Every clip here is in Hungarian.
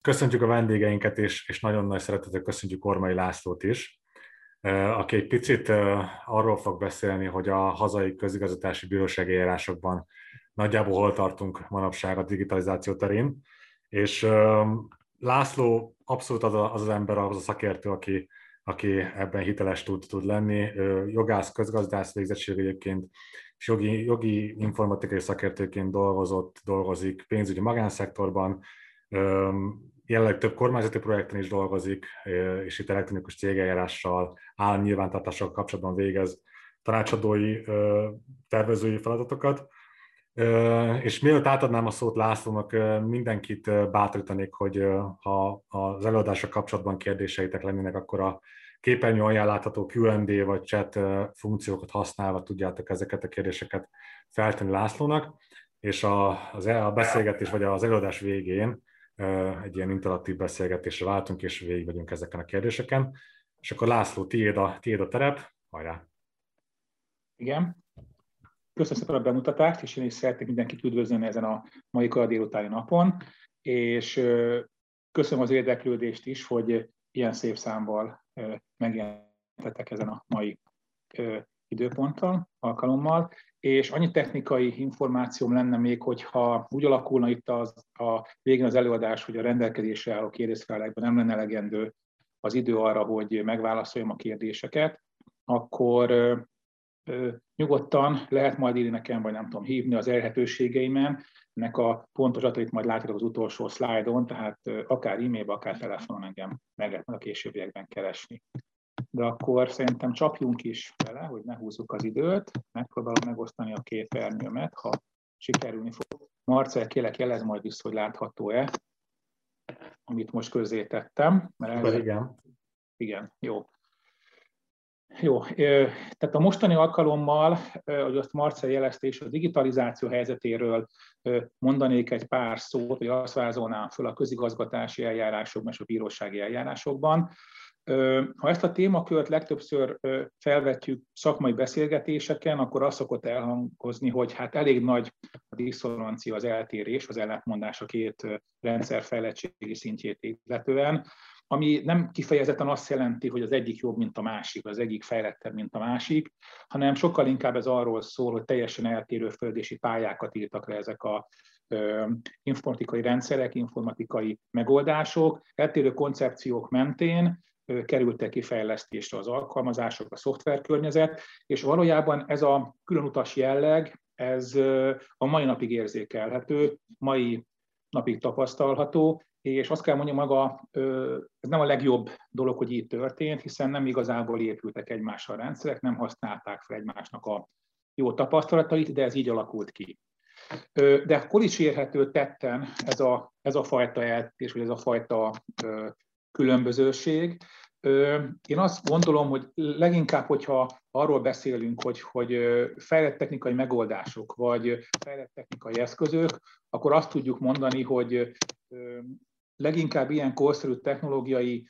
Köszöntjük a vendégeinket, és, és nagyon nagy szeretettel köszöntjük Ormai Lászlót is, aki egy picit arról fog beszélni, hogy a hazai közigazgatási bírósági eljárásokban nagyjából hol tartunk manapság a digitalizáció terén. És László abszolút az, az az ember, az a szakértő, aki, aki ebben hiteles tud, tud lenni. Jogász, közgazdász végzettség egyébként, és jogi, jogi informatikai szakértőként dolgozott, dolgozik pénzügyi magánszektorban, jelenleg több kormányzati projekten is dolgozik, és itt elektronikus cégeljárással, állam nyilvántartással kapcsolatban végez tanácsadói, tervezői feladatokat. És mielőtt átadnám a szót Lászlónak, mindenkit bátorítanék, hogy ha az előadásra kapcsolatban kérdéseitek lennének, akkor a képernyő alján látható Q&A vagy chat funkciókat használva tudjátok ezeket a kérdéseket feltenni Lászlónak, és a, az, e, a beszélgetés vagy az előadás végén egy ilyen interaktív beszélgetésre váltunk, és végigmegyünk ezeken a kérdéseken. És akkor László, tiéd a, tiéd a terep, hajrá! Igen. Köszönöm szépen a bemutatást, és én is szeretnék mindenkit üdvözölni ezen a mai kora délutáni napon, és köszönöm az érdeklődést is, hogy ilyen szép számmal megjelentetek ezen a mai időponttal, alkalommal, és annyi technikai információm lenne még, hogyha úgy alakulna itt az, a végén az előadás, hogy a rendelkezésre álló kérdésfelekben nem lenne elegendő az idő arra, hogy megválaszoljam a kérdéseket, akkor ö, ö, nyugodtan lehet majd írni nekem, vagy nem tudom, hívni az elhetőségeimen, ennek a pontos adatait majd látjátok az utolsó szlájdon, tehát ö, akár e-mailben, akár telefonon engem meg lehet a későbbiekben keresni de akkor szerintem csapjunk is vele, hogy ne húzzuk az időt, megpróbálom megosztani a képernyőmet, ha sikerülni fog. Marcel, kélek jelez majd vissza, hogy látható-e, amit most közzé tettem. Mert el... Igen. Igen, jó. Jó, tehát a mostani alkalommal, hogy azt Marcel jelezte is, a digitalizáció helyzetéről mondanék egy pár szót, hogy azt vázolnám föl a közigazgatási eljárásokban és a bírósági eljárásokban. Ha ezt a témakört legtöbbször felvetjük szakmai beszélgetéseken, akkor azt szokott elhangozni, hogy hát elég nagy a diszonancia, az eltérés, az ellentmondás a két rendszer fejlettségi szintjét illetően, ami nem kifejezetten azt jelenti, hogy az egyik jobb, mint a másik, az egyik fejlettebb, mint a másik, hanem sokkal inkább ez arról szól, hogy teljesen eltérő földési pályákat írtak le ezek a informatikai rendszerek, informatikai megoldások, eltérő koncepciók mentén, kerültek kifejlesztésre az alkalmazások, a szoftverkörnyezet, és valójában ez a különutas jelleg, ez a mai napig érzékelhető, mai napig tapasztalható, és azt kell mondjam maga, ez nem a legjobb dolog, hogy így történt, hiszen nem igazából épültek egymással a rendszerek, nem használták fel egymásnak a jó tapasztalatait, de ez így alakult ki. De hol is érhető tetten ez a, ez a fajta eltés, vagy ez a fajta különbözőség. Én azt gondolom, hogy leginkább, hogyha arról beszélünk, hogy, hogy fejlett technikai megoldások, vagy fejlett technikai eszközök, akkor azt tudjuk mondani, hogy leginkább ilyen korszerű technológiai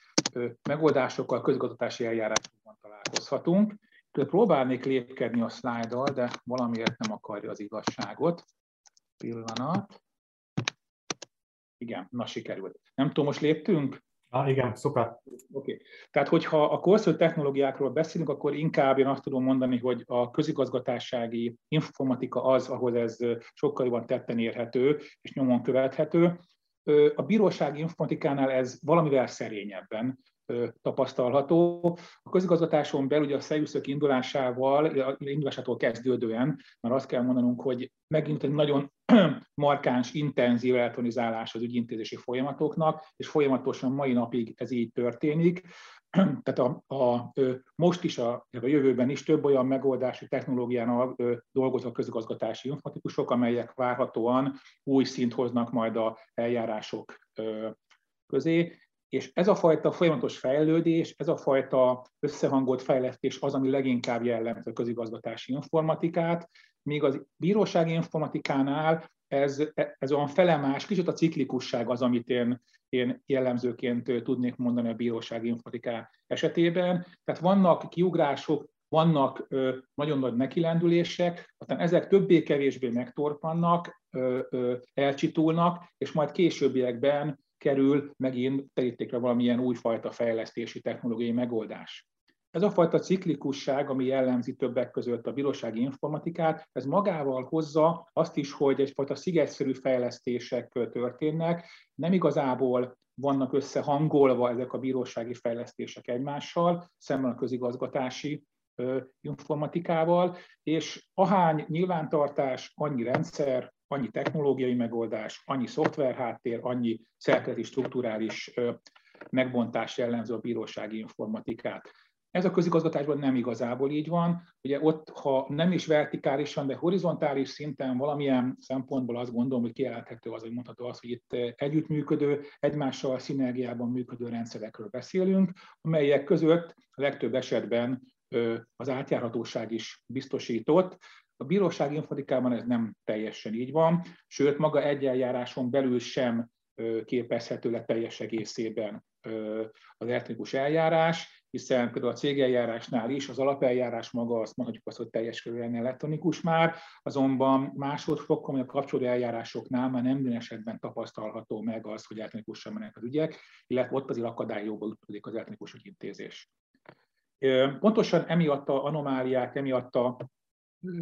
megoldásokkal közgazdatási eljárásokban találkozhatunk. Próbálnék lépkedni a szlájddal, de valamiért nem akarja az igazságot. Pillanat. Igen, na sikerült. Nem tudom, most léptünk? Ah, igen, szuper. Oké. Okay. Tehát, hogyha a korszerű technológiákról beszélünk, akkor inkább én azt tudom mondani, hogy a közigazgatássági informatika az, ahol ez sokkal jobban tetten érhető és nyomon követhető. A bírósági informatikánál ez valamivel szerényebben tapasztalható. A közigazgatáson belül ugye a szerűszök indulásával, indulásától kezdődően, mert azt kell mondanunk, hogy megint egy nagyon markáns, intenzív elektronizálás az ügyintézési folyamatoknak, és folyamatosan mai napig ez így történik. Tehát a, a, most is, a, a jövőben is több olyan megoldási technológián dolgozó közigazgatási informatikusok, amelyek várhatóan új szint hoznak majd a eljárások közé, és ez a fajta folyamatos fejlődés, ez a fajta összehangolt fejlesztés az, ami leginkább jellemző a közigazgatási informatikát, míg az bírósági informatikánál ez, ez olyan felemás, kicsit a ciklikusság az, amit én, én jellemzőként tudnék mondani a bírósági informatiká esetében. Tehát vannak kiugrások, vannak nagyon nagy nekilendülések, aztán ezek többé-kevésbé megtorpannak, ö, elcsitulnak, és majd későbbiekben kerül megint terítékre valamilyen újfajta fejlesztési technológiai megoldás. Ez a fajta ciklikusság, ami jellemzi többek között a bírósági informatikát, ez magával hozza azt is, hogy egyfajta szigetszerű fejlesztések történnek, nem igazából vannak összehangolva ezek a bírósági fejlesztések egymással, szemben a közigazgatási informatikával, és ahány nyilvántartás, annyi rendszer, annyi technológiai megoldás, annyi szoftverháttér, annyi szerkezeti strukturális megbontás jellemző a bírósági informatikát. Ez a közigazgatásban nem igazából így van. Ugye ott, ha nem is vertikálisan, de horizontális szinten valamilyen szempontból azt gondolom, hogy kijelenthető az, hogy mondható az, hogy itt együttműködő, egymással szinergiában működő rendszerekről beszélünk, amelyek között a legtöbb esetben az átjárhatóság is biztosított. A bírósági informatikában ez nem teljesen így van, sőt maga egy eljáráson belül sem képezhető le teljes egészében az elektronikus eljárás, hiszen például a cégeljárásnál is az alapeljárás maga, azt mondhatjuk azt, hogy teljes körülön elektronikus már, azonban másodfokon, vagy a kapcsolódó eljárásoknál már nem minden esetben tapasztalható meg az, hogy elektronikusan mennek az ügyek, illetve ott azért akadályokba ütködik az elektronikus ügyintézés. Pontosan emiatt a anomáliák, emiatt a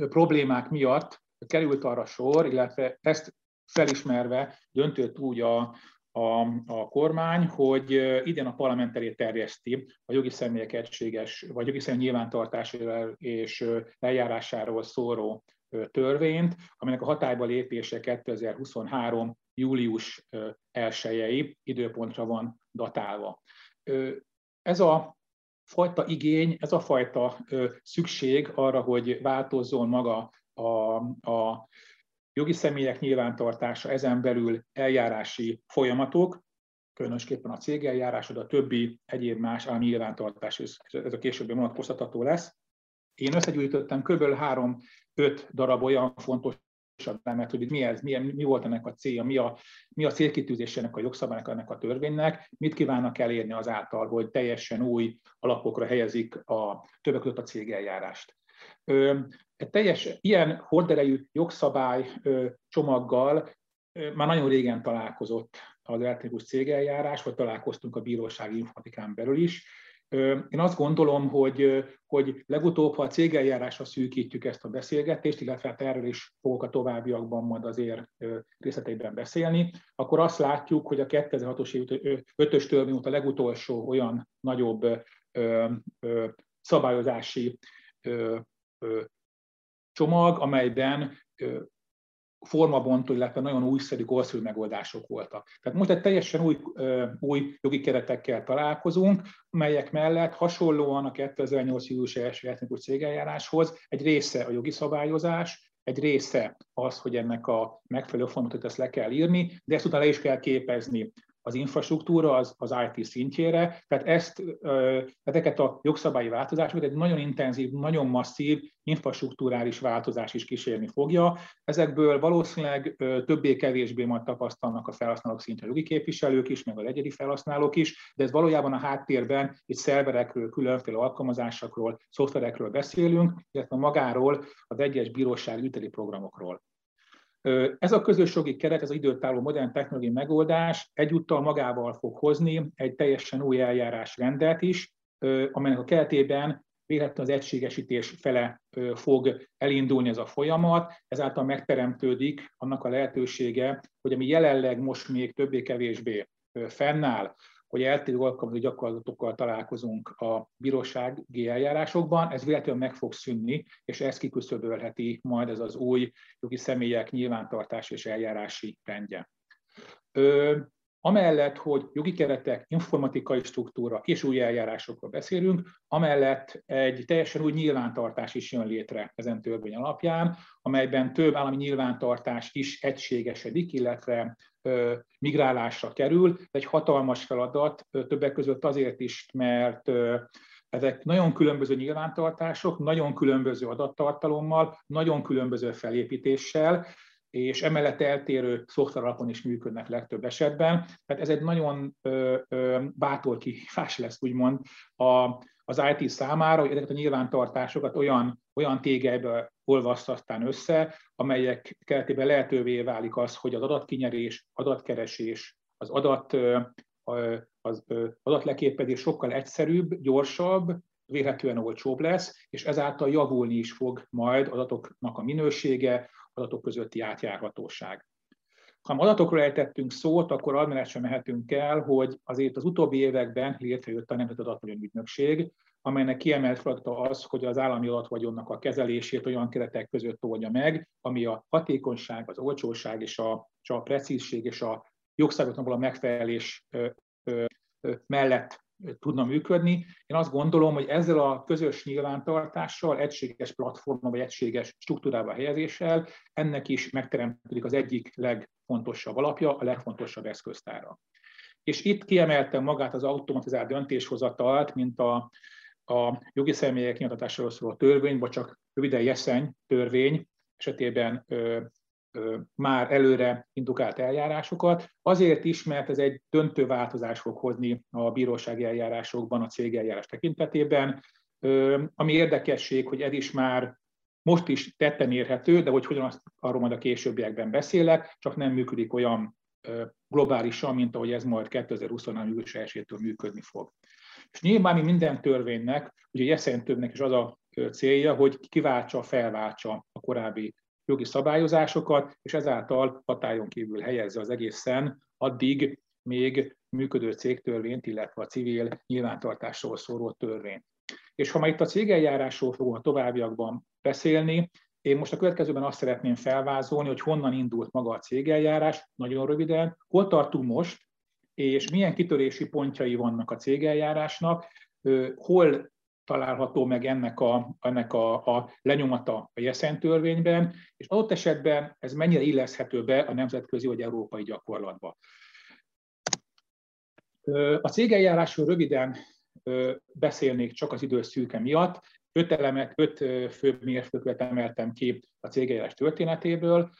problémák miatt került arra sor, illetve ezt felismerve döntött úgy a, a, a kormány, hogy idén a parlament elé terjeszti a jogi személyek egységes, vagy jogi személy nyilvántartásáról és eljárásáról szóró törvényt, aminek a hatályba lépése 2023. július 1 időpontra van datálva. Ez a fajta igény, ez a fajta szükség arra, hogy változzon maga a, a jogi személyek nyilvántartása, ezen belül eljárási folyamatok, különösképpen a cégeljárás, de a többi egyéb más állami nyilvántartás, ez a későbbi vonatkoztatható lesz. Én összegyűjtöttem kb. 3-5 darab olyan fontos elemet, hogy mi ez, mi, mi volt ennek a célja, mi a, mi a célkitűzésének a jogszabálynak, ennek a törvénynek, mit kívánnak elérni azáltal, hogy teljesen új alapokra helyezik a többek között a cégeljárást. Egy teljes ilyen horderejű jogszabály csomaggal már nagyon régen találkozott az elektronikus cégeljárás, vagy találkoztunk a bírósági informatikán belül is. Én azt gondolom, hogy, hogy legutóbb, ha a cégeljárásra szűkítjük ezt a beszélgetést, illetve hát erről is fogok a továbbiakban majd azért részleteiben beszélni, akkor azt látjuk, hogy a 2006-os 5-ös törvény a legutolsó olyan nagyobb szabályozási csomag, amelyben formabontó, illetve nagyon újszerű, korszerű megoldások voltak. Tehát most egy teljesen új, új jogi keretekkel találkozunk, melyek mellett hasonlóan a 2008. július 1. etnikus cégeljáráshoz egy része a jogi szabályozás, egy része az, hogy ennek a megfelelő formatot ezt le kell írni, de ezt utána le is kell képezni az infrastruktúra az, az IT szintjére, tehát ezt, ezeket a jogszabályi változásokat egy nagyon intenzív, nagyon masszív infrastruktúrális változás is kísérni fogja. Ezekből valószínűleg többé-kevésbé majd tapasztalnak a felhasználók szintje a jogi képviselők is, meg a egyedi felhasználók is, de ez valójában a háttérben itt szerverekről, különféle alkalmazásokról, szoftverekről beszélünk, illetve magáról az egyes bíróság üteli programokról. Ez a közös jogi keret, ez az időtálló modern technológiai megoldás egyúttal magával fog hozni egy teljesen új eljárásrendet is, amelynek a keretében véletlenül az egységesítés fele fog elindulni ez a folyamat, ezáltal megteremtődik annak a lehetősége, hogy ami jelenleg most még többé-kevésbé fennáll, hogy eltérő alkalmazó gyakorlatokkal találkozunk a bírósági eljárásokban, ez véletlenül meg fog szűnni, és ez kiküszöbölheti majd ez az új jogi személyek nyilvántartás és eljárási rendje. Amellett, hogy jogi keretek, informatikai struktúra és új eljárásokról beszélünk, amellett egy teljesen új nyilvántartás is jön létre ezen törvény alapján, amelyben több állami nyilvántartás is egységesedik, illetve migrálásra kerül. Egy hatalmas feladat, többek között azért is, mert ezek nagyon különböző nyilvántartások, nagyon különböző adattartalommal, nagyon különböző felépítéssel, és emellett eltérő szoftver is működnek legtöbb esetben. Tehát ez egy nagyon ö, ö, bátor kihívás lesz, úgymond, a, az IT számára, hogy ezeket a nyilvántartásokat olyan, olyan tégelybe olvaszt aztán össze, amelyek keretében lehetővé válik az, hogy az adatkinyerés, adatkeresés, az adat az adatleképezés sokkal egyszerűbb, gyorsabb, vélhetően olcsóbb lesz, és ezáltal javulni is fog majd adatoknak a minősége, adatok közötti átjárhatóság. Ha adatokról ejtettünk szót, akkor arra sem mehetünk el, hogy azért az utóbbi években létrejött a Nemzeti Adatvagyon Ügynökség, amelynek kiemelt feladata az, hogy az állami adatvagyonnak a kezelését olyan keretek között oldja meg, ami a hatékonyság, az olcsóság és a, és a precízség és a jogszabályoknak a megfelelés mellett tudna működni. Én azt gondolom, hogy ezzel a közös nyilvántartással, egységes platformon vagy egységes struktúrába helyezéssel ennek is megteremtődik az egyik legfontosabb alapja, a legfontosabb eszköztára. És itt kiemeltem magát az automatizált döntéshozatalt, mint a, a jogi személyek nyilvántartásáról szóló törvény, vagy csak röviden jeszeny törvény esetében már előre indukált eljárásokat, azért is, mert ez egy döntő változás fog hozni a bírósági eljárásokban, a cégeljárás tekintetében, ami érdekesség, hogy ez is már most is tetten érhető, de hogy hogyan azt, arról majd a későbbiekben beszélek, csak nem működik olyan globálisan, mint ahogy ez majd 2023. július 1 működni fog. És nyilván mi minden törvénynek, ugye jeszentőbbnek is az a célja, hogy kiváltsa, felváltsa a korábbi jogi szabályozásokat, és ezáltal hatályon kívül helyezze az egészen addig még működő cégtörvényt, illetve a civil nyilvántartásról szóló törvényt. És ha ma itt a cégeljárásról fogunk a továbbiakban beszélni, én most a következőben azt szeretném felvázolni, hogy honnan indult maga a cégeljárás, nagyon röviden, hol tartunk most, és milyen kitörési pontjai vannak a cégeljárásnak, hol található meg ennek a, ennek a, a lenyomata a Jeszen törvényben, és adott esetben ez mennyire illeszhető be a nemzetközi vagy európai gyakorlatba. A cégeljárásról röviden beszélnék csak az idő szűke miatt. Öt elemet, öt fő mérföldkövet emeltem ki a cégeljárás történetéből.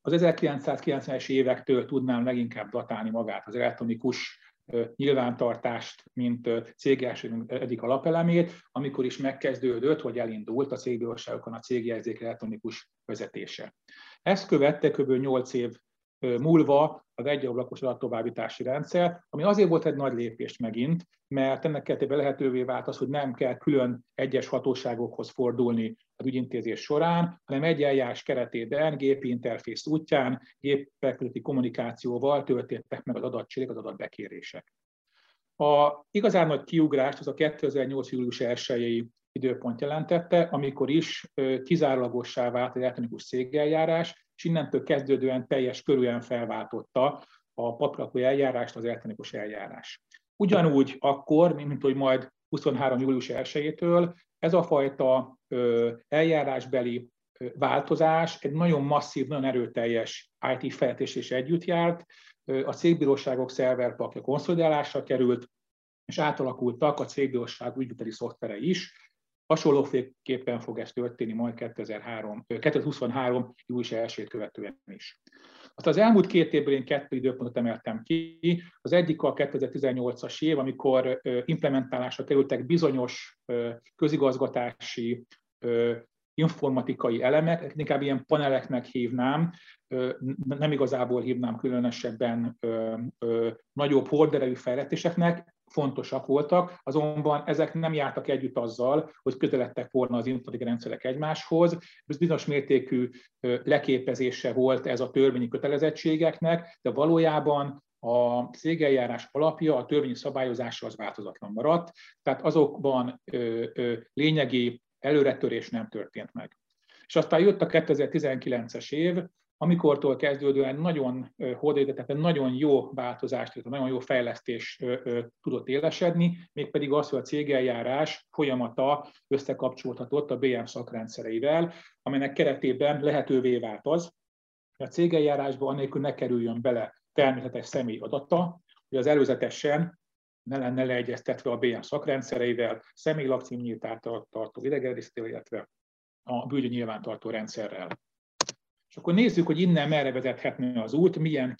Az 1990-es évektől tudnám leginkább datálni magát az elektronikus nyilvántartást, mint cégjárásunk egyik alapelemét, amikor is megkezdődött, vagy elindult a cégbíróságokon a cégjegyzék elektronikus vezetése. Ezt követte kb. 8 év múlva az egyablakos adattovábbítási rendszer, ami azért volt egy nagy lépés megint, mert ennek keretében lehetővé vált az, hogy nem kell külön egyes hatóságokhoz fordulni az ügyintézés során, hanem egy eljárás keretében gépi interfész útján, gépek kommunikációval történtek meg az adatcserék, az adatbekérések. A igazán nagy kiugrást az a 2008. július 1 időpont jelentette, amikor is kizárólagossá vált az elektronikus cégeljárás, és innentől kezdődően teljes körülön felváltotta a paprakó eljárást az elektronikus eljárás. Ugyanúgy akkor, mint hogy majd 23. július 1-től ez a fajta eljárásbeli változás egy nagyon masszív, nagyon erőteljes IT fejlesztés is együtt járt. A cégbíróságok szerverpakja konszolidálásra került, és átalakultak a cégbíróság ügyviteli szoftvere is, Hasonlóképpen fog ez történni majd 2003, 2023. július 1 követően is. Azt az elmúlt két évből én kettő időpontot emeltem ki. Az egyik a 2018-as év, amikor implementálásra kerültek bizonyos közigazgatási informatikai elemek, inkább ilyen paneleknek hívnám, nem igazából hívnám különösebben nagyobb horderejű fejletéseknek, fontosak voltak, azonban ezek nem jártak együtt azzal, hogy közeledtek volna az informatikai rendszerek egymáshoz. Bizonyos mértékű leképezése volt ez a törvényi kötelezettségeknek, de valójában a cégeljárás alapja, a törvényi szabályozása az változatlan maradt, tehát azokban ö, ö, lényegi előretörés nem történt meg. És aztán jött a 2019-es év, amikortól kezdődően nagyon hódétetett, nagyon jó változást, nagyon jó fejlesztés tudott élesedni, mégpedig az, hogy a cégeljárás folyamata összekapcsolhatott a BM szakrendszereivel, amelynek keretében lehetővé vált az, hogy a cégeljárásban annélkül ne kerüljön bele természetes személy adata, hogy az előzetesen ne lenne leegyeztetve a BM szakrendszereivel, személy lakcímnyíltát tartó idegenregisztrével, illetve a bűnyi nyilvántartó rendszerrel. És akkor nézzük, hogy innen merre vezethetne az út, milyen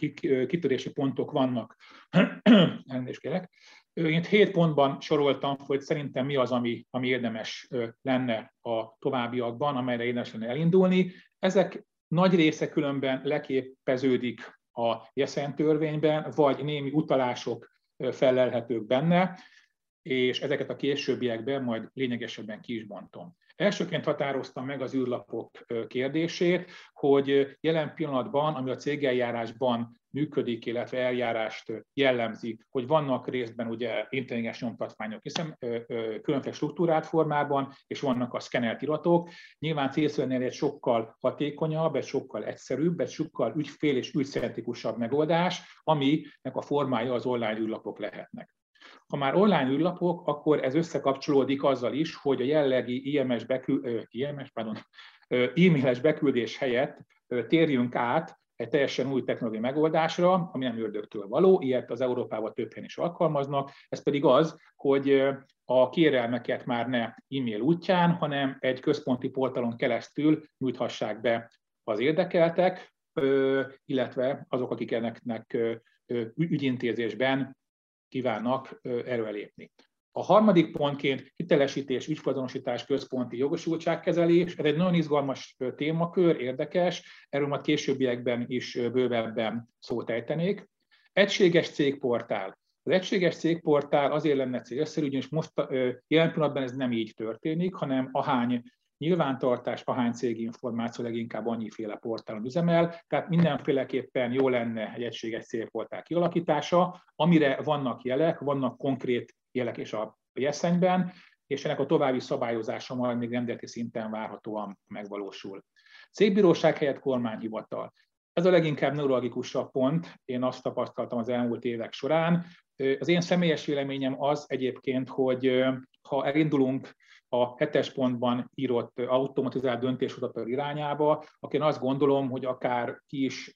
kitörési pontok vannak. Elnézést kérek. Én hét pontban soroltam, hogy szerintem mi az, ami, ami érdemes lenne a továbbiakban, amelyre érdemes lenne elindulni. Ezek nagy része különben leképeződik a Jeszen törvényben, vagy némi utalások felelhetők benne, és ezeket a későbbiekben majd lényegesebben ki is bontom. Elsőként határoztam meg az űrlapok kérdését, hogy jelen pillanatban, ami a cégeljárásban működik, illetve eljárást jellemzi, hogy vannak részben ugye intelligens nyomtatványok, hiszen különféle struktúrált formában, és vannak a szkenelt iratok. Nyilván célszerűen egy sokkal hatékonyabb, egy sokkal egyszerűbb, egy sokkal ügyfél és ügyszeretikusabb megoldás, aminek a formája az online űrlapok lehetnek. Ha már online űrlapok, akkor ez összekapcsolódik azzal is, hogy a jellegi IMS bekül, IMS, pardon, e-mailes beküldés helyett térjünk át egy teljesen új technológiai megoldásra, ami nem ördögtől való, ilyet az Európában több helyen is alkalmaznak, ez pedig az, hogy a kérelmeket már ne e-mail útján, hanem egy központi portalon keresztül nyújthassák be az érdekeltek, illetve azok, akik ennek ügyintézésben kívánnak előrelépni. A harmadik pontként hitelesítés, ügyfelazonosítás, központi jogosultságkezelés. Ez egy nagyon izgalmas témakör, érdekes, erről majd későbbiekben is bővebben szót ejtenék. Egységes cégportál. Az egységes cégportál azért lenne célszerű, ugyanis most jelen pillanatban ez nem így történik, hanem ahány nyilvántartás, ahány céginformáció leginkább annyiféle portálon üzemel, tehát mindenféleképpen jó lenne egy egységes célportál kialakítása, amire vannak jelek, vannak konkrét jelek és a jeszenyben, és ennek a további szabályozása majd még rendeleti szinten várhatóan megvalósul. Cégbíróság helyett kormányhivatal. Ez a leginkább neurologikusabb pont, én azt tapasztaltam az elmúlt évek során. Az én személyes véleményem az egyébként, hogy ha elindulunk a hetes pontban írott automatizált döntéshozatal irányába, én azt gondolom, hogy akár ki is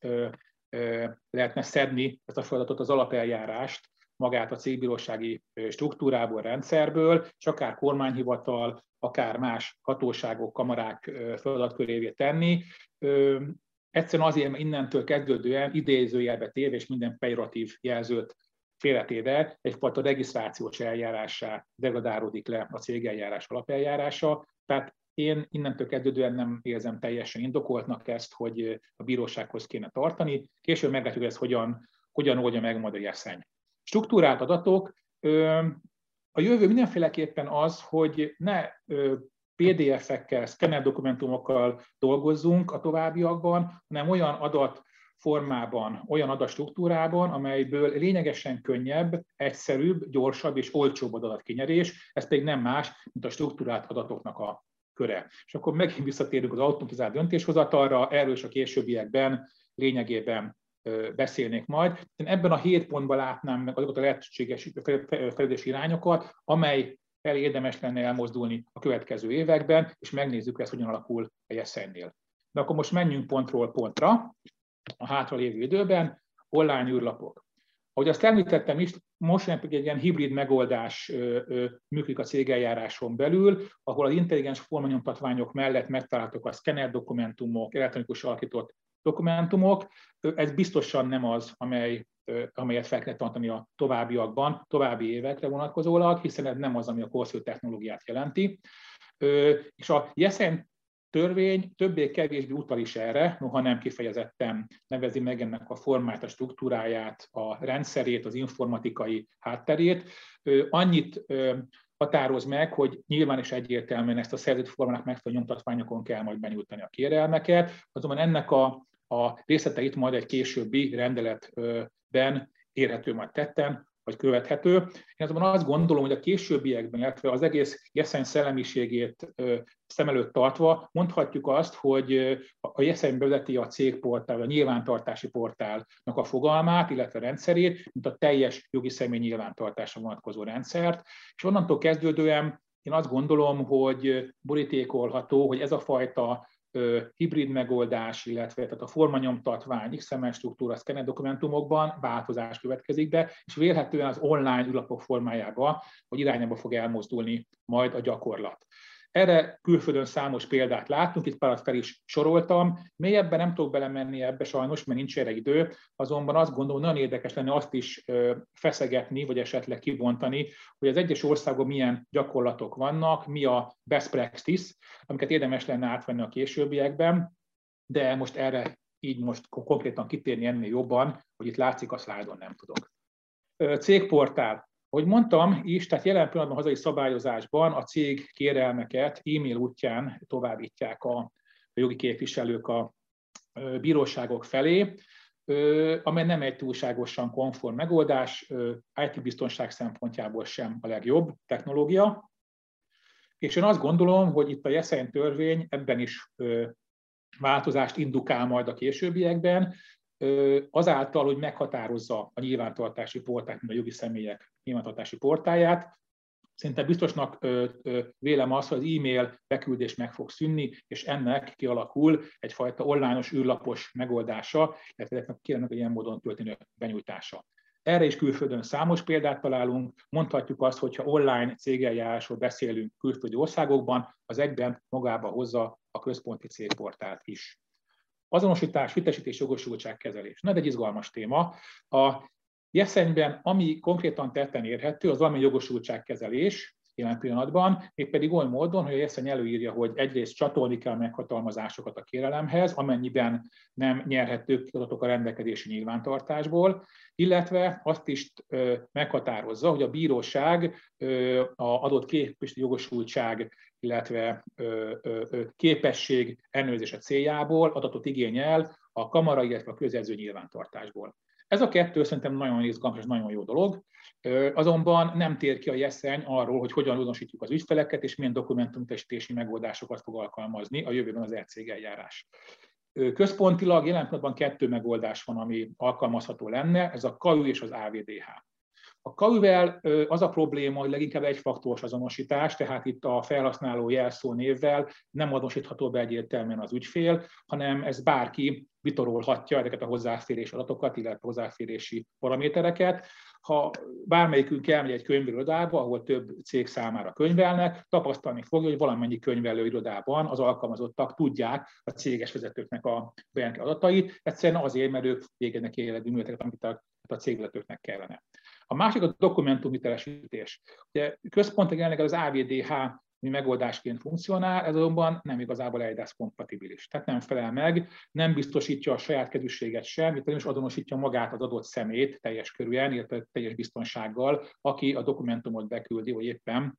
lehetne szedni ezt a feladatot, az alapeljárást, magát a cégbírósági struktúrából, rendszerből, és akár kormányhivatal, akár más hatóságok, kamarák feladatkörévé tenni. Egyszerűen azért, mert innentől kezdődően idézőjelbe téve és minden pejoratív jelzőt félretéve egyfajta regisztrációs eljárásá degradálódik le a cégeljárás alapeljárása. Tehát én innentől kezdődően nem érzem teljesen indokoltnak ezt, hogy a bírósághoz kéne tartani. Később meglátjuk, hogy ez hogyan, hogyan oldja meg majd a jeszeny. Struktúrált adatok. A jövő mindenféleképpen az, hogy ne PDF-ekkel, szkenner dokumentumokkal dolgozzunk a továbbiakban, hanem olyan adat formában, olyan adatstruktúrában, amelyből lényegesen könnyebb, egyszerűbb, gyorsabb és olcsóbb adatkinyerés, ez pedig nem más, mint a struktúrált adatoknak a köre. És akkor megint visszatérünk az automatizált döntéshozatalra, erről is a későbbiekben lényegében beszélnék majd. Én ebben a hét pontban látnám meg azokat a lehetséges fejlődési irányokat, amely fel érdemes lenne elmozdulni a következő években, és megnézzük ezt, hogyan alakul a Jeszennél. De akkor most menjünk pontról pontra a hátralévő időben, online űrlapok. Ahogy azt említettem is, most egy ilyen hibrid megoldás működik a cégeljáráson belül, ahol az intelligens formanyomtatványok mellett megtalálhatók a szkenner dokumentumok, elektronikus alakított dokumentumok. Ez biztosan nem az, amely, amelyet fel kell tartani a továbbiakban, további évekre vonatkozólag, hiszen ez nem az, ami a korszerű technológiát jelenti. És a Jesen törvény többé-kevésbé utal is erre, noha nem kifejezetten nevezi meg ennek a formát, a struktúráját, a rendszerét, az informatikai hátterét. Annyit határoz meg, hogy nyilván is egyértelműen ezt a szerződő formának megfelelő nyomtatványokon kell majd benyújtani a kérelmeket, azonban ennek a, a részleteit majd egy későbbi rendeletben érhető majd tetten, vagy követhető. Én azonban azt gondolom, hogy a későbbiekben, illetve az egész Jeszeny szellemiségét szem előtt tartva mondhatjuk azt, hogy a Jeszeny bevezeti a cégportál, a nyilvántartási portálnak a fogalmát, illetve rendszerét, mint a teljes jogi személy nyilvántartásra vonatkozó rendszert, és onnantól kezdődően én azt gondolom, hogy borítékolható, hogy ez a fajta hibrid megoldás, illetve tehát a formanyomtatvány, XML struktúra, szkenner dokumentumokban változás következik be, és vélhetően az online ülapok formájába, hogy irányába fog elmozdulni majd a gyakorlat. Erre külföldön számos példát látunk, itt párat fel is soroltam. Mélyebben nem tudok belemenni ebbe sajnos, mert nincs erre idő, azonban azt gondolom, nagyon érdekes lenne azt is feszegetni, vagy esetleg kibontani, hogy az egyes országban milyen gyakorlatok vannak, mi a best practice, amiket érdemes lenne átvenni a későbbiekben, de most erre így most konkrétan kitérni ennél jobban, hogy itt látszik a szlájdon, nem tudok. Cégportál. Ahogy mondtam is, tehát jelen pillanatban a hazai szabályozásban a cég kérelmeket e-mail útján továbbítják a jogi képviselők a bíróságok felé, amely nem egy túlságosan konform megoldás, IT-biztonság szempontjából sem a legjobb technológia. És én azt gondolom, hogy itt a Jeszen törvény ebben is változást indukál majd a későbbiekben, azáltal, hogy meghatározza a nyilvántartási portát, a jogi személyek nyilvántartási portáját, Szerintem biztosnak vélem azt, hogy az e-mail beküldés meg fog szűnni, és ennek kialakul egyfajta online-os űrlapos megoldása, illetve kérnek ilyen módon történő benyújtása. Erre is külföldön számos példát találunk. Mondhatjuk azt, hogy ha online cégeljárásról beszélünk külföldi országokban, az egyben magába hozza a központi cégportált is. Azonosítás, vitesítés, jogosultságkezelés. Na, egy izgalmas téma. A Jeszenyben, ami konkrétan tetten érhető, az valami jogosultságkezelés, jelen pillanatban, mégpedig oly módon, hogy a Jeszeny előírja, hogy egyrészt csatolni kell meghatalmazásokat a kérelemhez, amennyiben nem nyerhetők adatok a rendelkezési nyilvántartásból, illetve azt is meghatározza, hogy a bíróság a adott képviselő jogosultság, illetve képesség ellenőrzése céljából adatot igényel a kamara, illetve a közjelző nyilvántartásból. Ez a kettő szerintem nagyon izgalmas és nagyon jó dolog, azonban nem tér ki a jeszeny arról, hogy hogyan azonosítjuk az ügyfeleket, és milyen dokumentumtesítési megoldásokat fog alkalmazni a jövőben az e eljárás. Központilag jelen pillanatban kettő megoldás van, ami alkalmazható lenne, ez a KAU és az AVDH. A KAU-vel az a probléma, hogy leginkább egyfaktoros azonosítás, tehát itt a felhasználó jelszó névvel nem azonosítható be egyértelműen az ügyfél, hanem ez bárki vitorolhatja ezeket a hozzáférés adatokat, illetve hozzáférési paramétereket. Ha bármelyikünk elmegy egy könyvelőirodába, ahol több cég számára könyvelnek, tapasztalni fogja, hogy valamennyi könyvelőirodában az alkalmazottak tudják a céges vezetőknek a bejelentő adatait, egyszerűen azért, mert ők végeznek életű műveleteket, amit a, a cégvezetőknek kellene. A másik a dokumentumhitelesítés. Ugye központilag jelenleg az AVDH mi megoldásként funkcionál, ez azonban nem igazából EIDAS kompatibilis. Tehát nem felel meg, nem biztosítja a saját kezűséget sem, itt nem is azonosítja magát az adott szemét teljes körűen, illetve teljes biztonsággal, aki a dokumentumot beküldi, vagy éppen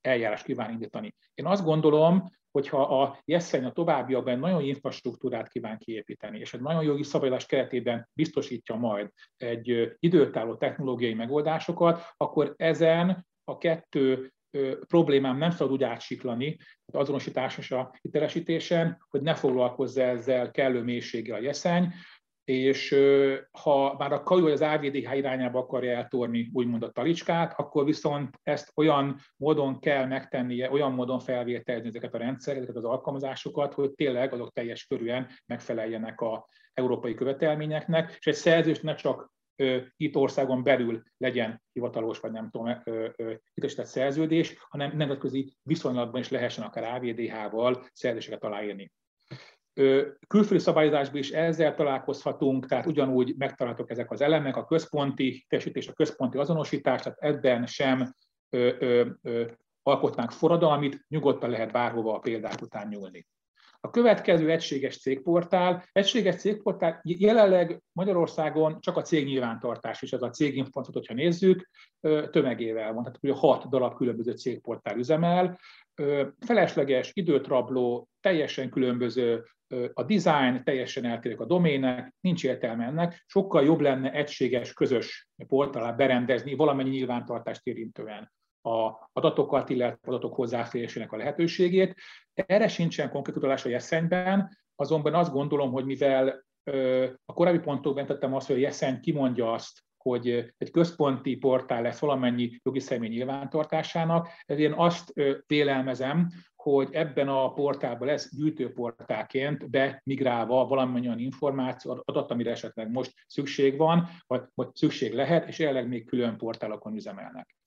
eljárás kíván indítani. Én azt gondolom, hogyha a Jesszen a továbbiakban nagyon infrastruktúrát kíván kiépíteni, és egy nagyon jogi szabályozás keretében biztosítja majd egy időtálló technológiai megoldásokat, akkor ezen a kettő problémám nem szabad úgy átsiklani, az azonosítás és a hitelesítésen, hogy ne foglalkozza ezzel kellő mélységgel a jeszeny, és ha már a kajó az AVDH irányába akarja eltorni úgymond a talicskát, akkor viszont ezt olyan módon kell megtennie, olyan módon felvételizni ezeket a rendszereket, ezeket az alkalmazásokat, hogy tényleg azok teljes körűen megfeleljenek a európai követelményeknek, és egy szerzőst ne csak itt országon belül legyen hivatalos, vagy nem tudom, hitesített szerződés, hanem nemzetközi viszonylatban is lehessen akár AVDH-val szerződéseket aláírni. Külföldi szabályozásban is ezzel találkozhatunk, tehát ugyanúgy megtalálhatók ezek az elemek, a központi hitesítés, a központi azonosítás, tehát ebben sem ö, ö, ö, alkotnánk forradalmit, nyugodtan lehet bárhova a példák után nyúlni. A következő egységes cégportál. Egységes cégportál jelenleg Magyarországon csak a cégnyilvántartás, és ez a céginformációt, hogyha nézzük, tömegével van. Tehát ugye hat darab különböző cégportál üzemel. Felesleges, időt rabló, teljesen különböző a design, teljesen eltérők a domének, nincs értelme ennek, sokkal jobb lenne egységes, közös portálát berendezni valamennyi nyilvántartást érintően a adatokat, illetve adatok hozzáférésének a lehetőségét. Erre sincsen konkrét utalás a Jeszenyben, azonban azt gondolom, hogy mivel a korábbi pontokban tettem azt, hogy a Jeszeny kimondja azt, hogy egy központi portál lesz valamennyi jogi személy nyilvántartásának, én azt vélelmezem, hogy ebben a portálban lesz gyűjtőportálként bemigrálva valamennyi olyan információ, adat, amire esetleg most szükség van, vagy, vagy szükség lehet, és jelenleg még külön portálokon üzemelnek.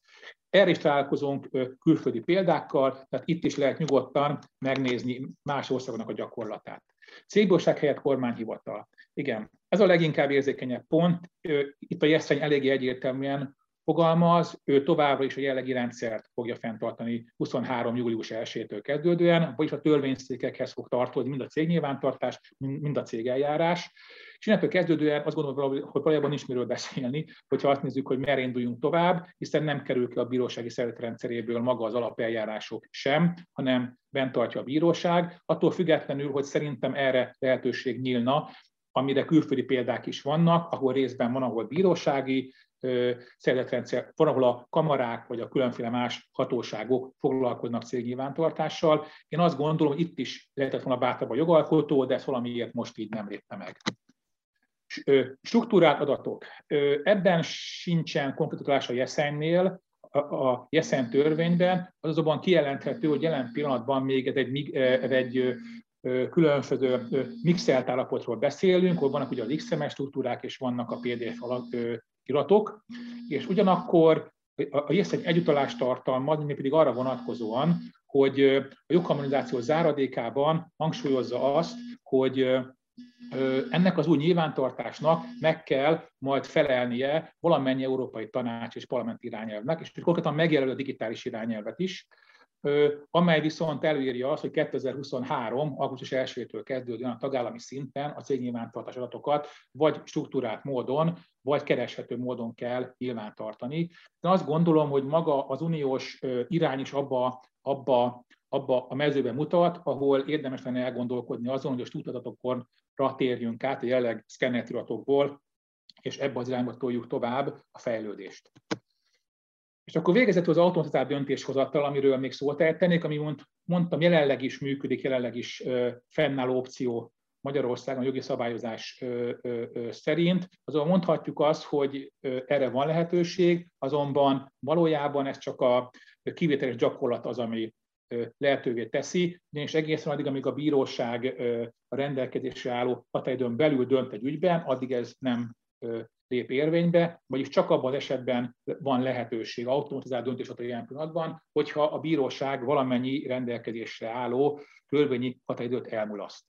Erre is találkozunk külföldi példákkal, tehát itt is lehet nyugodtan megnézni más országoknak a gyakorlatát. Cégbóság helyett kormányhivatal. Igen, ez a leginkább érzékenyebb pont. Itt a jeszeny eléggé egyértelműen fogalmaz, ő továbbra is a jellegi rendszert fogja fenntartani 23. július 1-től kezdődően, vagyis a törvényszékekhez fog tartani mind a cégnyilvántartás, mind a cégeljárás. És innentől kezdődően azt gondolom, hogy valójában nincs miről beszélni, hogyha azt nézzük, hogy merre induljunk tovább, hiszen nem kerül ki a bírósági szervezetrendszeréből maga az alapeljárások sem, hanem bent tartja a bíróság. Attól függetlenül, hogy szerintem erre lehetőség nyílna, amire külföldi példák is vannak, ahol részben van, ahol bírósági szervezetrendszer, van, ahol a kamarák vagy a különféle más hatóságok foglalkoznak cégnyilvántartással. Én azt gondolom, hogy itt is lehetett volna bátrabb a jogalkotó, de ezt valamiért most így nem lépte meg. Struktúrált adatok. Ebben sincsen konkrétulás a jeszennél, a Jeszen törvényben, az azonban kijelenthető, hogy jelen pillanatban még ez egy, ez egy különböző mixelt állapotról beszélünk, hogy vannak ugye a XMS struktúrák, és vannak a PDF iratok, és ugyanakkor a JESZ egy egyutalást tartalmaz, mi pedig arra vonatkozóan, hogy a jogharmonizáció záradékában hangsúlyozza azt, hogy ennek az új nyilvántartásnak meg kell majd felelnie valamennyi európai tanács és parlament irányelvnek, és konkrétan megjelöl a digitális irányelvet is, amely viszont előírja azt, hogy 2023. augusztus 1-től kezdődően a tagállami szinten a cégnyilvántartás adatokat vagy struktúrált módon, vagy kereshető módon kell nyilvántartani. De azt gondolom, hogy maga az uniós irány is abba, abba, abba a mezőben mutat, ahol érdemes lenne elgondolkodni azon, hogy a struktúradatokon térjünk át a jelenleg iratokból, és ebbe az irányba toljuk tovább a fejlődést. És akkor végezetül az automatizált döntéshozattal, amiről még szót tehetnék, ami mond, mondtam, jelenleg is működik, jelenleg is fennálló opció Magyarországon jogi szabályozás szerint. Azonban mondhatjuk azt, hogy erre van lehetőség, azonban valójában ez csak a kivételes gyakorlat az, ami lehetővé teszi, és egészen addig, amíg a bíróság a rendelkezésre álló határidőn belül dönt egy ügyben, addig ez nem lép érvénybe, vagyis csak abban az esetben van lehetőség automatizált döntéshozatal ilyen pillanatban, hogyha a bíróság valamennyi rendelkezésre álló törvényi határidőt elmulaszt.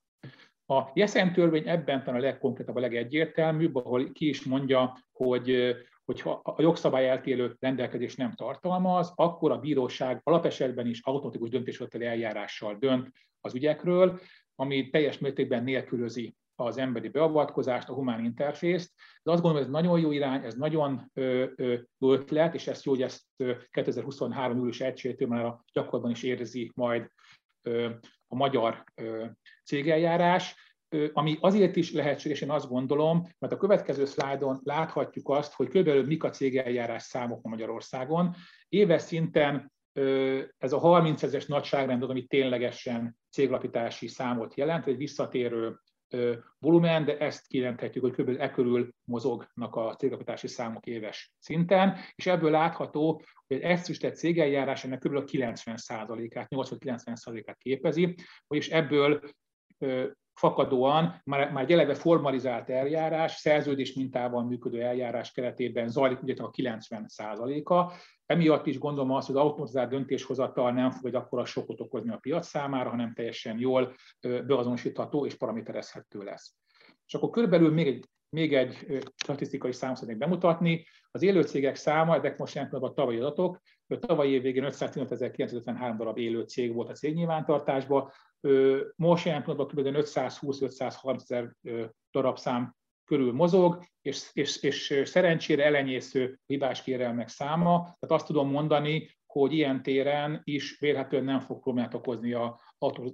A Jeszen törvény ebben talán a legkonkrétabb, a legegyértelműbb, ahol ki is mondja, hogy hogyha a jogszabály eltérő rendelkezés nem tartalmaz, akkor a bíróság alapesetben is automatikus döntéshozatali eljárással dönt az ügyekről, ami teljes mértékben nélkülözi az emberi beavatkozást, a humán interfészt. De azt gondolom, ez nagyon jó irány, ez nagyon jó ötlet, és ezt jó, hogy ezt 2023. július 1 már a gyakorlatban is érzi majd a magyar cégeljárás, ami azért is lehetséges, én azt gondolom, mert a következő szlájdon láthatjuk azt, hogy kb. mik a cégeljárás számok Magyarországon. Éves szinten ez a 30 ezeres nagyságrend az, ami ténylegesen céglapítási számot jelent, egy visszatérő volumen, de ezt kijelenthetjük, hogy kb. e körül mozognak a cégkapitási számok éves szinten, és ebből látható, hogy egy egyszerűsített cégeljárás ennek kb. 90%-át, 80-90%-át képezi, vagyis ebből fakadóan már, már egy eleve formalizált eljárás, szerződés mintában működő eljárás keretében zajlik ugye a 90%-a. Emiatt is gondolom azt, hogy az automatizált döntéshozatal nem fog egy akkora sokot okozni a piac számára, hanem teljesen jól beazonosítható és paraméterezhető lesz. És akkor körülbelül még egy, még egy statisztikai számot szeretnék bemutatni. Az élő cégek száma, ezek most jelent a tavalyi adatok, a tavalyi év végén 515.953 darab élő cég volt a cégnyilvántartásban, most jelen pillanatban kb. 520-530 ezer darabszám körül mozog, és, és, és szerencsére elenyésző hibás kérelmek száma. Tehát azt tudom mondani, hogy ilyen téren is vélhetően nem fog problémát okozni a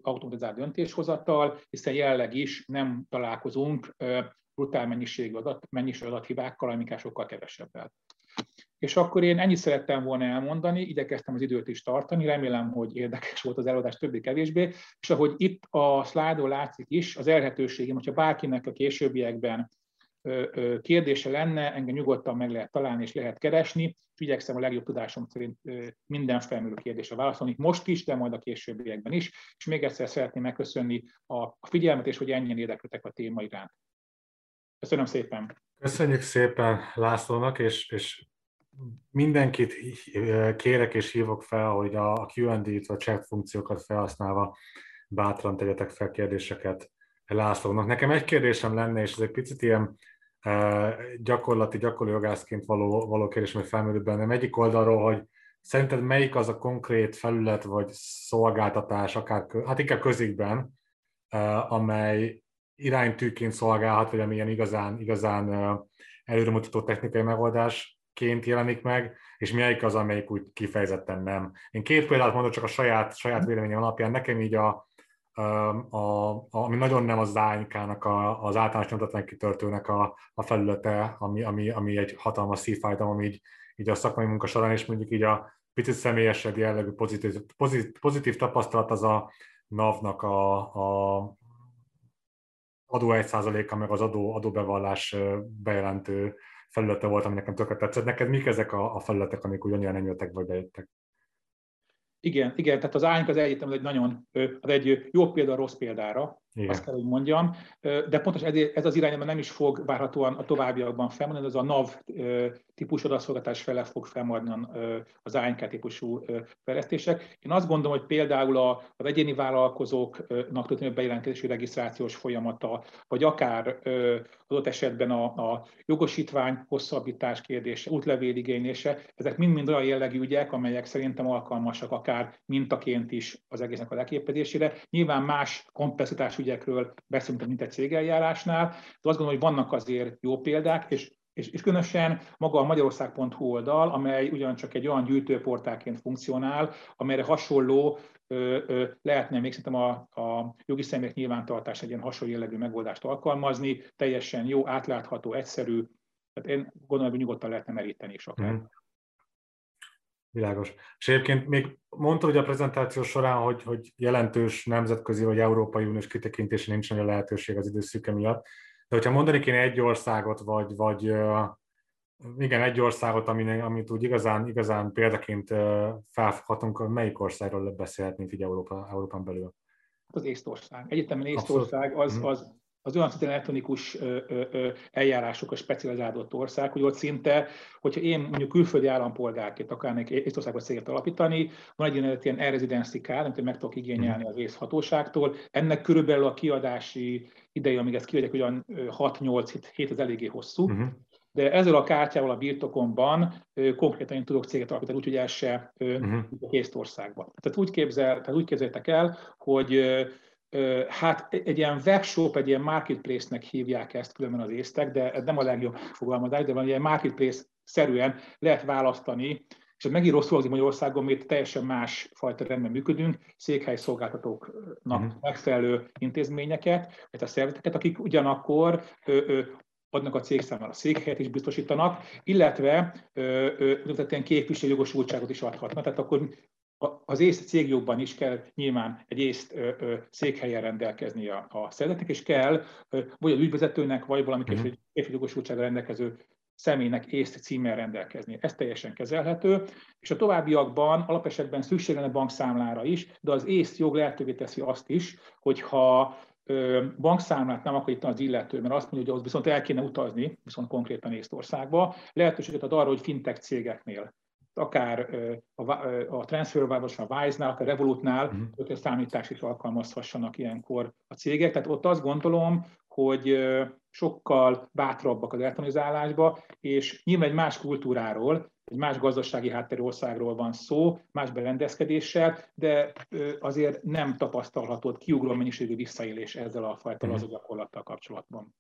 automatizált döntéshozattal, hiszen jelenleg is nem találkozunk brutál mennyiségű adat, mennyiség adathibákkal, amikkel sokkal kevesebbel. És akkor én ennyit szerettem volna elmondani, igyekeztem az időt is tartani, remélem, hogy érdekes volt az előadás többé-kevésbé, és ahogy itt a szlájdon látszik is, az elhetőségem, hogyha bárkinek a későbbiekben kérdése lenne, engem nyugodtan meg lehet találni és lehet keresni, és igyekszem a legjobb tudásom szerint minden felmerülő kérdésre válaszolni, most is, de majd a későbbiekben is. És még egyszer szeretném megköszönni a figyelmet, és hogy ennyien érdeklődtek a téma iránt. Köszönöm szépen! Köszönjük szépen Lászlónak, és, és mindenkit kérek és hívok fel, hogy a Q&A-t vagy chat funkciókat felhasználva bátran tegyetek fel kérdéseket Lászlónak. Nekem egy kérdésem lenne, és ez egy picit ilyen gyakorlati, gyakorló jogászként való, való kérdés, ami felmerült bennem. Egyik oldalról, hogy szerinted melyik az a konkrét felület vagy szolgáltatás, akár, hát inkább közikben, amely iránytűként szolgálhat, vagy amilyen igazán, igazán előremutató technikai megoldásként jelenik meg, és melyik az, amelyik úgy kifejezetten nem. Én két példát mondok csak a saját, saját véleményem alapján. Nekem így a, a, a, ami nagyon nem az ANK-nak, a, az általános nyomtatvány kitörtőnek a, a felülete, ami, ami, ami egy hatalmas szívfájdalom, ami így, így a szakmai munka során, és mondjuk így a picit személyesebb jellegű pozitív, pozitív, pozitív tapasztalat az a NAV-nak a, a adó 1%-a, meg az adó, adóbevallás bejelentő felülete volt, ami nekem tökre tetszett. Neked mik ezek a, a felületek, amik ugyanilyen nem jöttek, vagy bejöttek? Igen, igen, tehát az ányk az egyetem egy nagyon, az egy jó példa rossz példára, igen. azt kell, hogy mondjam, de pontos ez az irányban nem is fog várhatóan a továbbiakban felmondani, ez a NAV típusú adatszolgáltatás fele fog felmaradni az ANK típusú fejlesztések. Én azt gondolom, hogy például az egyéni vállalkozóknak történő bejelentkezési regisztrációs folyamata, vagy akár adott esetben a, a jogosítvány hosszabbítás kérdése, útlevéligénylése, ezek mind-mind olyan jellegű ügyek, amelyek szerintem alkalmasak akár mintaként is az egésznek a leképezésére. Nyilván más komplexitás ügyekről beszélünk, mint egy cégeljárásnál, de azt gondolom, hogy vannak azért jó példák, és és, és különösen maga a magyarország.hu oldal, amely ugyancsak egy olyan gyűjtőportálként funkcionál, amelyre hasonló ö, ö, lehetne még szerintem a, a jogi személyek nyilvántartás egy ilyen hasonló jellegű megoldást alkalmazni, teljesen jó, átlátható, egyszerű, tehát én gondolom, hogy nyugodtan lehetne meríteni is akár. Mm. Világos. És egyébként még mondtad hogy a prezentáció során, hogy, hogy jelentős nemzetközi vagy Európai Uniós kitekintése nincs nagy lehetőség az időszűke miatt. De hogyha mondani kéne egy országot, vagy, vagy igen, egy országot, amit, amit úgy igazán, igazán példaként felfoghatunk, melyik országról beszélhetnénk így Európa, Európán belül? Az Észtország. Egyetemen Észtország az, mhm. az, az olyan szintén elektronikus eljárások a specializálódott ország, hogy ott szinte, hogyha én mondjuk külföldi állampolgárként akarnék Észtországban céget alapítani, van egy ilyen, ilyen e-residency card, amit meg tudok igényelni az észhatóságtól. Ennek körülbelül a kiadási ideje, amíg ezt kiadják, olyan 6-8 hét, az eléggé hosszú. Uh-huh de ezzel a kártyával a birtokomban konkrétan én tudok céget alapítani, úgyhogy el se uh-huh. Észtországban. Tehát úgy, képzel, tehát úgy képzeljétek el, hogy hát egy ilyen webshop, egy ilyen marketplace-nek hívják ezt különben az észtek, de ez nem a legjobb fogalmazás, de van egy ilyen marketplace-szerűen lehet választani, és ez megint rosszul hangzik Magyarországon, mert teljesen más fajta rendben működünk, székhely szolgáltatóknak uh-huh. megfelelő intézményeket, vagy a szervezeteket, akik ugyanakkor ö, ö, adnak a cég számára székhelyet is biztosítanak, illetve ilyen képviselő jogosultságot is adhatnak. Tehát akkor az észt cégjogban is kell nyilván egy észt székhelyen rendelkezni a, a szervezetnek, és kell vagy az ügyvezetőnek, vagy valami uh-huh. képviselőjogosultsága rendelkező személynek észt címmel rendelkezni. Ez teljesen kezelhető, és a továbbiakban alapesetben szükség lenne bankszámlára is, de az észt jog lehetővé teszi azt is, hogyha bankszámlát nem akar az illető, mert azt mondja, hogy ahhoz viszont el kéne utazni, viszont konkrétan Észtországba, lehetőséget ad arra, hogy fintech cégeknél akár a, a TransferWise, a Wise-nál, akár Revolutnál uh-huh. számítást is alkalmazhassanak ilyenkor a cégek. Tehát ott azt gondolom, hogy sokkal bátrabbak az elektronizálásba, és nyilván egy más kultúráról, egy más gazdasági hátterű országról van szó, más berendezkedéssel, de azért nem tapasztalható kiugró mennyiségű visszaélés ezzel a fajta uh-huh. gyakorlattal kapcsolatban.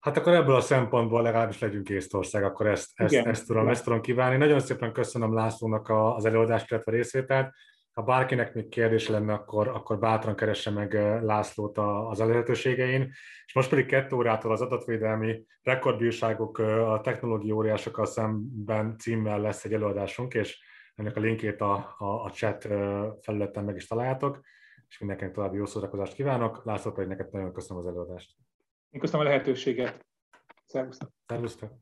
Hát akkor ebből a szempontból legalábbis legyünk Észtország, akkor ezt, ezt, ezt, tudom, ezt tudom kívánni. Nagyon szépen köszönöm Lászlónak az előadást, illetve részvételt. Ha bárkinek még kérdés lenne, akkor, akkor bátran keresse meg Lászlót az elérhetőségein. És most pedig kettő órától az adatvédelmi rekordbírságok a technológiai óriásokkal szemben címmel lesz egy előadásunk, és ennek a linkét a, a, a chat felületen meg is találjátok, és mindenkinek további jó szórakozást kívánok. László pedig neked nagyon köszönöm az előadást. Én köszönöm a lehetőséget. Szervusztok. Szervusztok.